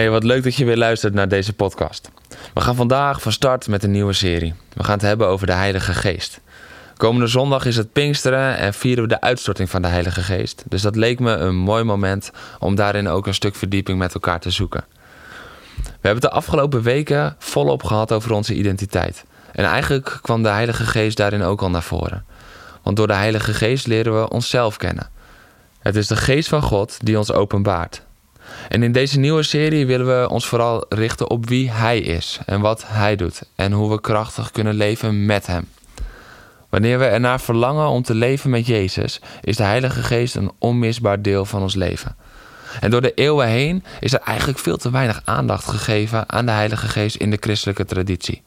Hey, wat leuk dat je weer luistert naar deze podcast. We gaan vandaag van start met een nieuwe serie. We gaan het hebben over de Heilige Geest. Komende zondag is het Pinksteren en vieren we de uitstorting van de Heilige Geest. Dus dat leek me een mooi moment om daarin ook een stuk verdieping met elkaar te zoeken. We hebben het de afgelopen weken volop gehad over onze identiteit. En eigenlijk kwam de Heilige Geest daarin ook al naar voren. Want door de Heilige Geest leren we onszelf kennen. Het is de Geest van God die ons openbaart. En in deze nieuwe serie willen we ons vooral richten op wie Hij is en wat Hij doet en hoe we krachtig kunnen leven met Hem. Wanneer we ernaar verlangen om te leven met Jezus, is de Heilige Geest een onmisbaar deel van ons leven. En door de eeuwen heen is er eigenlijk veel te weinig aandacht gegeven aan de Heilige Geest in de christelijke traditie.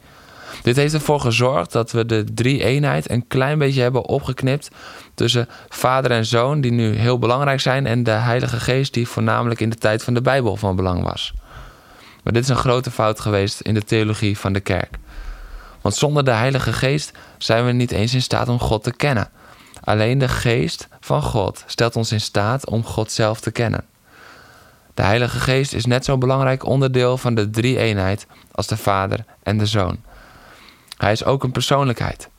Dit heeft ervoor gezorgd dat we de drie-eenheid een klein beetje hebben opgeknipt tussen vader en zoon, die nu heel belangrijk zijn, en de Heilige Geest, die voornamelijk in de tijd van de Bijbel van belang was. Maar dit is een grote fout geweest in de theologie van de kerk. Want zonder de Heilige Geest zijn we niet eens in staat om God te kennen. Alleen de Geest van God stelt ons in staat om God zelf te kennen. De Heilige Geest is net zo'n belangrijk onderdeel van de drie-eenheid als de Vader en de Zoon. Hij is ook een persoonlijkheid.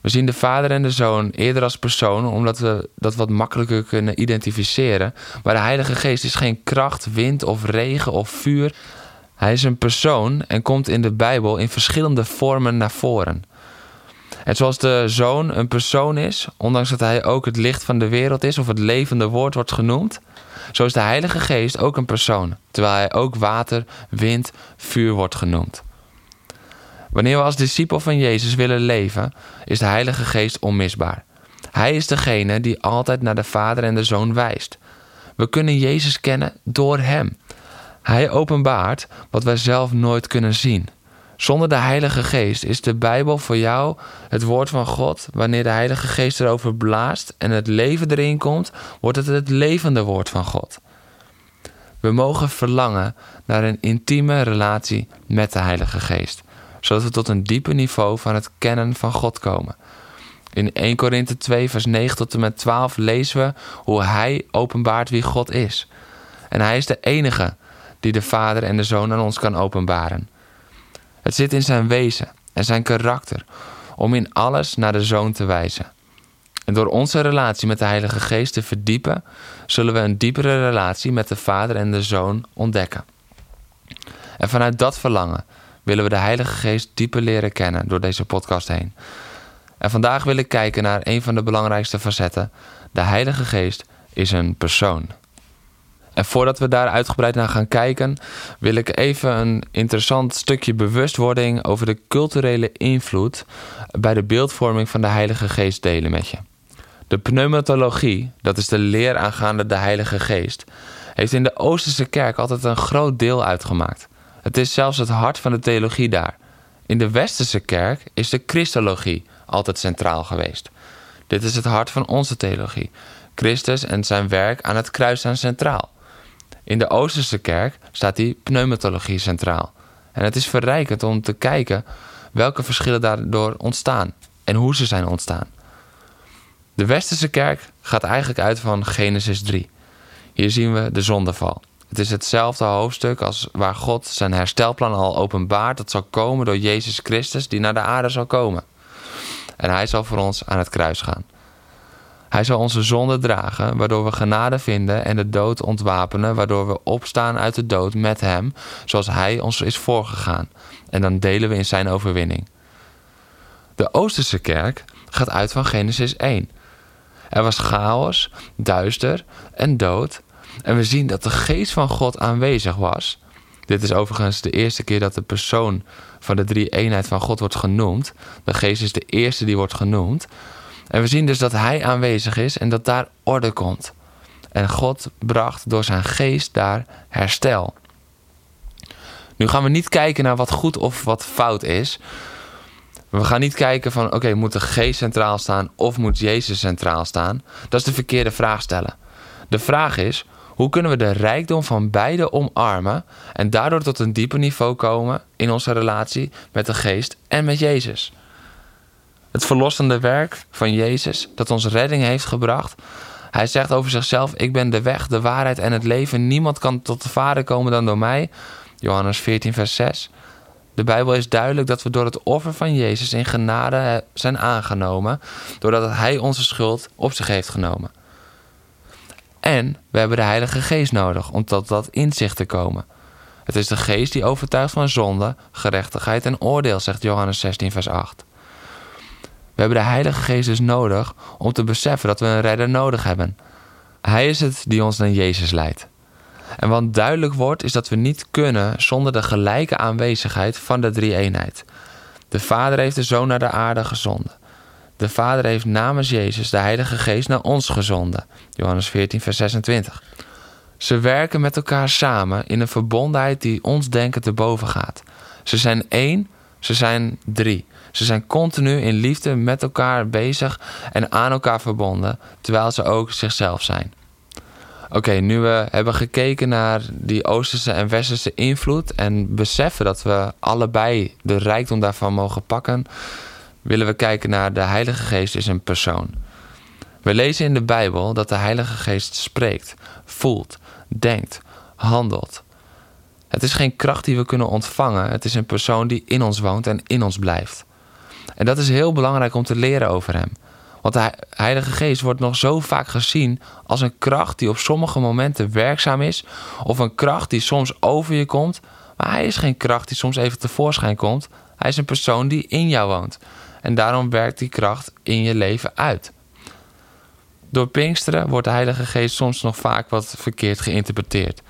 We zien de vader en de zoon eerder als persoon, omdat we dat wat makkelijker kunnen identificeren. Maar de Heilige Geest is geen kracht, wind of regen of vuur. Hij is een persoon en komt in de Bijbel in verschillende vormen naar voren. En zoals de zoon een persoon is, ondanks dat hij ook het licht van de wereld is of het levende woord wordt genoemd, zo is de Heilige Geest ook een persoon, terwijl hij ook water, wind, vuur wordt genoemd. Wanneer we als discipel van Jezus willen leven, is de Heilige Geest onmisbaar. Hij is degene die altijd naar de Vader en de Zoon wijst. We kunnen Jezus kennen door Hem. Hij openbaart wat wij zelf nooit kunnen zien. Zonder de Heilige Geest is de Bijbel voor jou het woord van God. Wanneer de Heilige Geest erover blaast en het leven erin komt, wordt het het levende woord van God. We mogen verlangen naar een intieme relatie met de Heilige Geest zodat we tot een dieper niveau van het kennen van God komen. In 1 Korinthe 2, vers 9 tot en met 12 lezen we hoe Hij openbaart wie God is. En Hij is de enige die de Vader en de Zoon aan ons kan openbaren. Het zit in zijn wezen en zijn karakter om in alles naar de Zoon te wijzen. En door onze relatie met de Heilige Geest te verdiepen, zullen we een diepere relatie met de Vader en de Zoon ontdekken. En vanuit dat verlangen willen we de Heilige Geest dieper leren kennen door deze podcast heen. En vandaag wil ik kijken naar een van de belangrijkste facetten. De Heilige Geest is een persoon. En voordat we daar uitgebreid naar gaan kijken, wil ik even een interessant stukje bewustwording over de culturele invloed bij de beeldvorming van de Heilige Geest delen met je. De pneumatologie, dat is de leer aangaande de Heilige Geest, heeft in de Oosterse kerk altijd een groot deel uitgemaakt. Het is zelfs het hart van de theologie daar. In de westerse kerk is de Christologie altijd centraal geweest. Dit is het hart van onze theologie. Christus en zijn werk aan het kruis staan centraal. In de Oosterse kerk staat die pneumatologie centraal. En het is verrijkend om te kijken welke verschillen daardoor ontstaan en hoe ze zijn ontstaan. De Westerse kerk gaat eigenlijk uit van Genesis 3. Hier zien we de zondeval. Het is hetzelfde hoofdstuk als waar God zijn herstelplan al openbaart. Dat zal komen door Jezus Christus, die naar de aarde zal komen. En hij zal voor ons aan het kruis gaan. Hij zal onze zonde dragen, waardoor we genade vinden en de dood ontwapenen, waardoor we opstaan uit de dood met hem, zoals hij ons is voorgegaan. En dan delen we in zijn overwinning. De Oosterse kerk gaat uit van Genesis 1. Er was chaos, duister en dood, en we zien dat de geest van God aanwezig was. Dit is overigens de eerste keer dat de persoon van de drie eenheid van God wordt genoemd. De geest is de eerste die wordt genoemd. En we zien dus dat hij aanwezig is en dat daar orde komt. En God bracht door zijn geest daar herstel. Nu gaan we niet kijken naar wat goed of wat fout is. We gaan niet kijken van oké, moet de geest centraal staan of moet Jezus centraal staan? Dat is de verkeerde vraag stellen. De vraag is, hoe kunnen we de rijkdom van beide omarmen en daardoor tot een dieper niveau komen in onze relatie met de geest en met Jezus? Het verlossende werk van Jezus dat ons redding heeft gebracht. Hij zegt over zichzelf: Ik ben de weg, de waarheid en het leven. Niemand kan tot de Vader komen dan door mij. Johannes 14, vers 6. De Bijbel is duidelijk dat we door het offer van Jezus in genade zijn aangenomen, doordat Hij onze schuld op zich heeft genomen. En we hebben de Heilige Geest nodig om tot dat inzicht te komen. Het is de Geest die overtuigt van zonde, gerechtigheid en oordeel, zegt Johannes 16, vers 8. We hebben de Heilige Geest dus nodig om te beseffen dat we een redder nodig hebben. Hij is het die ons naar Jezus leidt. En wat duidelijk wordt, is dat we niet kunnen zonder de gelijke aanwezigheid van de drie-eenheid. De Vader heeft de Zoon naar de aarde gezonden. De Vader heeft namens Jezus de Heilige Geest naar ons gezonden. Johannes 14, vers 26. Ze werken met elkaar samen in een verbondenheid die ons denken te boven gaat. Ze zijn één, ze zijn drie. Ze zijn continu in liefde met elkaar bezig en aan elkaar verbonden, terwijl ze ook zichzelf zijn. Oké, nu we hebben gekeken naar die Oosterse en Westerse invloed en beseffen dat we allebei de rijkdom daarvan mogen pakken, willen we kijken naar de Heilige Geest is een persoon. We lezen in de Bijbel dat de Heilige Geest spreekt, voelt, denkt, handelt. Het is geen kracht die we kunnen ontvangen, het is een persoon die in ons woont en in ons blijft. En dat is heel belangrijk om te leren over hem. Want de Heilige Geest wordt nog zo vaak gezien als een kracht die op sommige momenten werkzaam is, of een kracht die soms over je komt, maar hij is geen kracht die soms even tevoorschijn komt. Hij is een persoon die in jou woont. En daarom werkt die kracht in je leven uit. Door Pinksteren wordt de Heilige Geest soms nog vaak wat verkeerd geïnterpreteerd.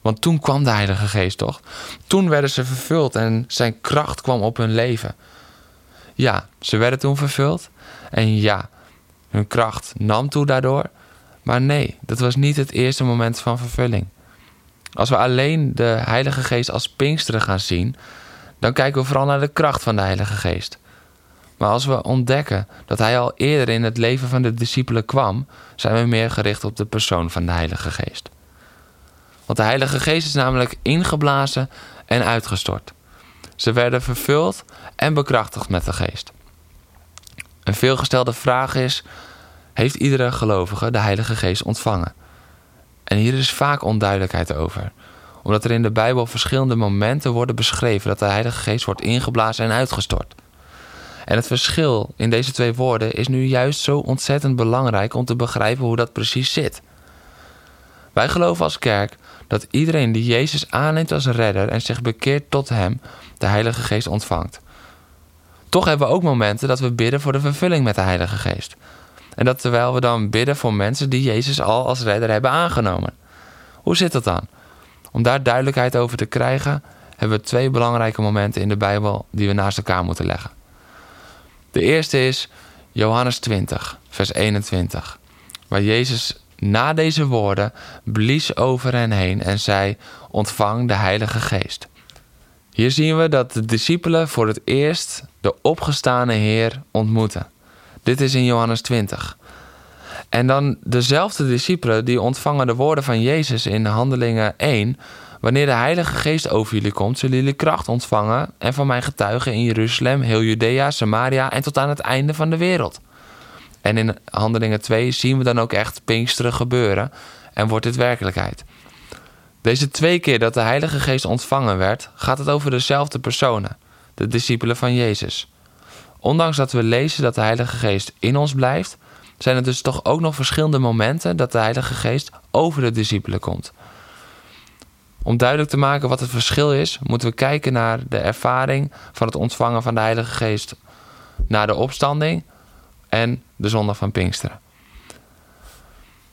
Want toen kwam de Heilige Geest toch? Toen werden ze vervuld en zijn kracht kwam op hun leven. Ja, ze werden toen vervuld. En ja, hun kracht nam toe daardoor. Maar nee, dat was niet het eerste moment van vervulling. Als we alleen de Heilige Geest als Pinksteren gaan zien, dan kijken we vooral naar de kracht van de Heilige Geest. Maar als we ontdekken dat Hij al eerder in het leven van de discipelen kwam, zijn we meer gericht op de persoon van de Heilige Geest. Want de Heilige Geest is namelijk ingeblazen en uitgestort. Ze werden vervuld en bekrachtigd met de geest. Een veelgestelde vraag is: heeft iedere gelovige de Heilige Geest ontvangen? En hier is vaak onduidelijkheid over, omdat er in de Bijbel verschillende momenten worden beschreven dat de Heilige Geest wordt ingeblazen en uitgestort. En het verschil in deze twee woorden is nu juist zo ontzettend belangrijk om te begrijpen hoe dat precies zit. Wij geloven als kerk dat iedereen die Jezus aanneemt als redder en zich bekeert tot Hem, de Heilige Geest ontvangt. Toch hebben we ook momenten dat we bidden voor de vervulling met de Heilige Geest. En dat terwijl we dan bidden voor mensen die Jezus al als redder hebben aangenomen. Hoe zit dat dan? Om daar duidelijkheid over te krijgen, hebben we twee belangrijke momenten in de Bijbel die we naast elkaar moeten leggen. De eerste is Johannes 20, vers 21, waar Jezus na deze woorden blies over hen heen en zei: Ontvang de Heilige Geest. Hier zien we dat de discipelen voor het eerst de opgestane Heer ontmoeten. Dit is in Johannes 20. En dan dezelfde discipelen die ontvangen de woorden van Jezus in Handelingen 1. Wanneer de Heilige Geest over jullie komt, zullen jullie kracht ontvangen en van mijn getuigen in Jeruzalem, heel Judea, Samaria en tot aan het einde van de wereld. En in Handelingen 2 zien we dan ook echt Pinksteren gebeuren en wordt dit werkelijkheid. Deze twee keer dat de Heilige Geest ontvangen werd, gaat het over dezelfde personen, de discipelen van Jezus. Ondanks dat we lezen dat de Heilige Geest in ons blijft, zijn er dus toch ook nog verschillende momenten dat de Heilige Geest over de discipelen komt. Om duidelijk te maken wat het verschil is, moeten we kijken naar de ervaring van het ontvangen van de Heilige Geest na de opstanding en de zondag van Pinksteren.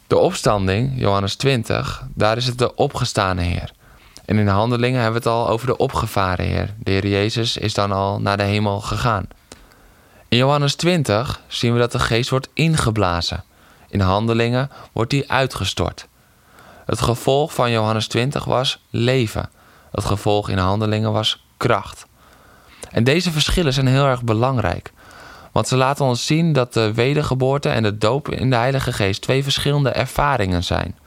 De opstanding, Johannes 20, daar is het de opgestane Heer. En in de handelingen hebben we het al over de opgevaren Heer. De Heer Jezus is dan al naar de hemel gegaan. In Johannes 20 zien we dat de geest wordt ingeblazen. In handelingen wordt die uitgestort. Het gevolg van Johannes 20 was leven. Het gevolg in handelingen was kracht. En deze verschillen zijn heel erg belangrijk. Want ze laten ons zien dat de wedergeboorte en de doop in de Heilige Geest twee verschillende ervaringen zijn.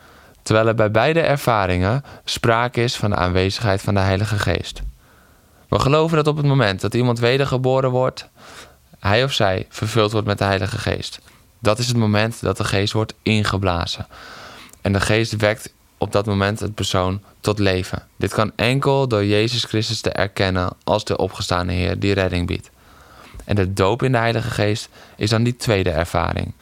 Terwijl er bij beide ervaringen sprake is van de aanwezigheid van de Heilige Geest. We geloven dat op het moment dat iemand wedergeboren wordt, hij of zij vervuld wordt met de Heilige Geest. Dat is het moment dat de Geest wordt ingeblazen. En de Geest wekt op dat moment het persoon tot leven. Dit kan enkel door Jezus Christus te erkennen als de opgestane Heer die redding biedt. En de doop in de Heilige Geest is dan die tweede ervaring.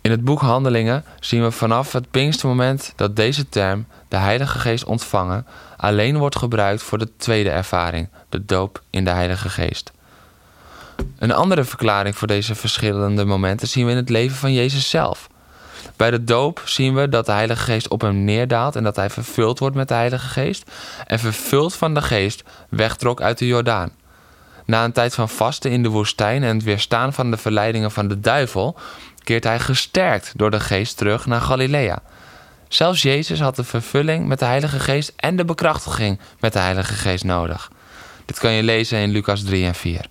In het boek Handelingen zien we vanaf het Pinkstermoment dat deze term, de Heilige Geest ontvangen, alleen wordt gebruikt voor de tweede ervaring, de doop in de Heilige Geest. Een andere verklaring voor deze verschillende momenten zien we in het leven van Jezus zelf. Bij de doop zien we dat de Heilige Geest op hem neerdaalt en dat hij vervuld wordt met de Heilige Geest. En vervuld van de Geest wegtrok uit de Jordaan. Na een tijd van vasten in de woestijn en het weerstaan van de verleidingen van de duivel, keert hij gesterkt door de Geest terug naar Galilea. Zelfs Jezus had de vervulling met de Heilige Geest en de bekrachtiging met de Heilige Geest nodig. Dit kan je lezen in Lucas 3 en 4.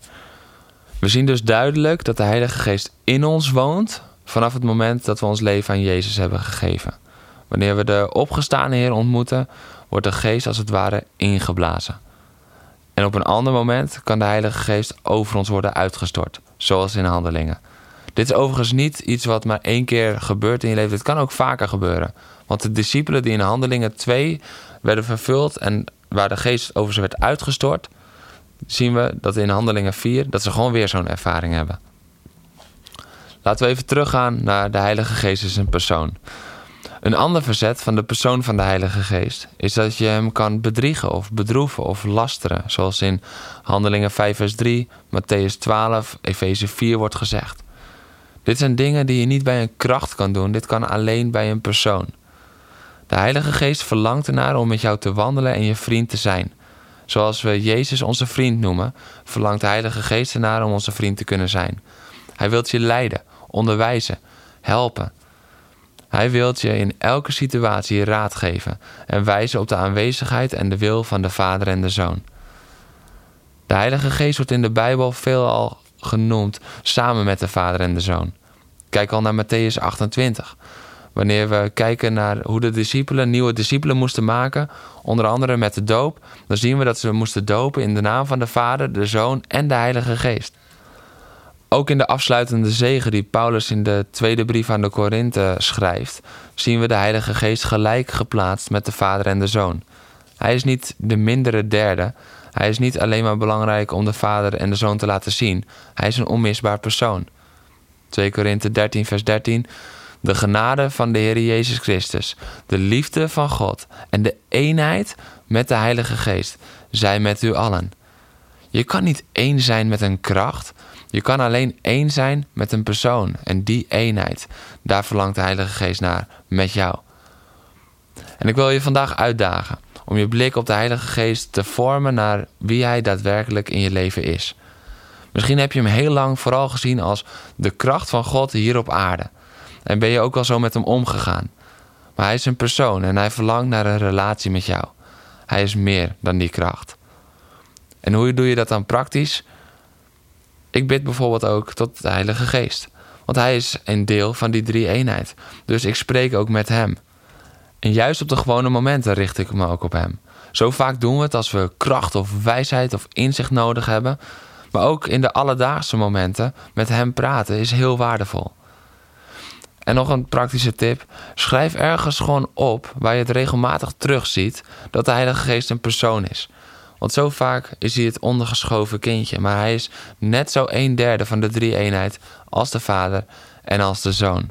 We zien dus duidelijk dat de Heilige Geest in ons woont vanaf het moment dat we ons leven aan Jezus hebben gegeven. Wanneer we de opgestane Heer ontmoeten, wordt de Geest als het ware ingeblazen. En op een ander moment kan de Heilige Geest over ons worden uitgestort, zoals in handelingen. Dit is overigens niet iets wat maar één keer gebeurt in je leven. Dit kan ook vaker gebeuren. Want de discipelen die in handelingen 2 werden vervuld en waar de geest over ze werd uitgestort, zien we dat in handelingen 4 dat ze gewoon weer zo'n ervaring hebben. Laten we even teruggaan naar de Heilige Geest als een persoon. Een ander verzet van de persoon van de Heilige Geest is dat je hem kan bedriegen of bedroeven of lasteren, zoals in Handelingen 5 vers 3, Matthäus 12, Efeze 4 wordt gezegd. Dit zijn dingen die je niet bij een kracht kan doen, dit kan alleen bij een persoon. De Heilige Geest verlangt ernaar om met jou te wandelen en je vriend te zijn. Zoals we Jezus onze vriend noemen, verlangt de Heilige Geest ernaar om onze vriend te kunnen zijn. Hij wilt je leiden, onderwijzen, helpen. Hij wilt je in elke situatie raad geven en wijzen op de aanwezigheid en de wil van de Vader en de Zoon. De Heilige Geest wordt in de Bijbel veelal genoemd samen met de Vader en de Zoon. Kijk al naar Matthäus 28. Wanneer we kijken naar hoe de discipelen nieuwe discipelen moesten maken, onder andere met de doop, dan zien we dat ze moesten dopen in de naam van de Vader, de Zoon en de Heilige Geest. Ook in de afsluitende zegen die Paulus in de tweede brief aan de Korinthe schrijft, zien we de Heilige Geest gelijk geplaatst met de Vader en de Zoon. Hij is niet de mindere derde. Hij is niet alleen maar belangrijk om de Vader en de Zoon te laten zien. Hij is een onmisbaar persoon. 2 Korinthe 13, vers 13. De genade van de Heer Jezus Christus, de liefde van God en de eenheid met de Heilige Geest zijn met u allen. Je kan niet één zijn met een kracht, je kan alleen één zijn met een persoon. En die eenheid, daar verlangt de Heilige Geest naar met jou. En ik wil je vandaag uitdagen om je blik op de Heilige Geest te vormen naar wie Hij daadwerkelijk in je leven is. Misschien heb je hem heel lang vooral gezien als de kracht van God hier op aarde. En ben je ook wel zo met hem omgegaan. Maar hij is een persoon en hij verlangt naar een relatie met jou. Hij is meer dan die kracht. En hoe doe je dat dan praktisch? Ik bid bijvoorbeeld ook tot de Heilige Geest. Want hij is een deel van die drie eenheid. Dus ik spreek ook met hem. En juist op de gewone momenten richt ik me ook op hem. Zo vaak doen we het als we kracht of wijsheid of inzicht nodig hebben. Maar ook in de alledaagse momenten met hem praten is heel waardevol. En nog een praktische tip: schrijf ergens gewoon op waar je het regelmatig terugziet dat de Heilige Geest een persoon is. Want zo vaak is hij het ondergeschoven kindje, maar hij is net zo een derde van de drie eenheid als de Vader en als de Zoon.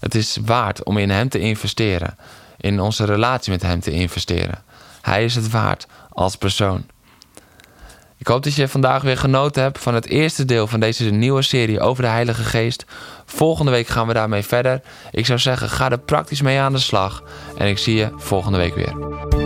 Het is waard om in hem te investeren, in onze relatie met hem te investeren. Hij is het waard als persoon. Ik hoop dat je vandaag weer genoten hebt van het eerste deel van deze nieuwe serie over de Heilige Geest. Volgende week gaan we daarmee verder. Ik zou zeggen, ga er praktisch mee aan de slag. En ik zie je volgende week weer.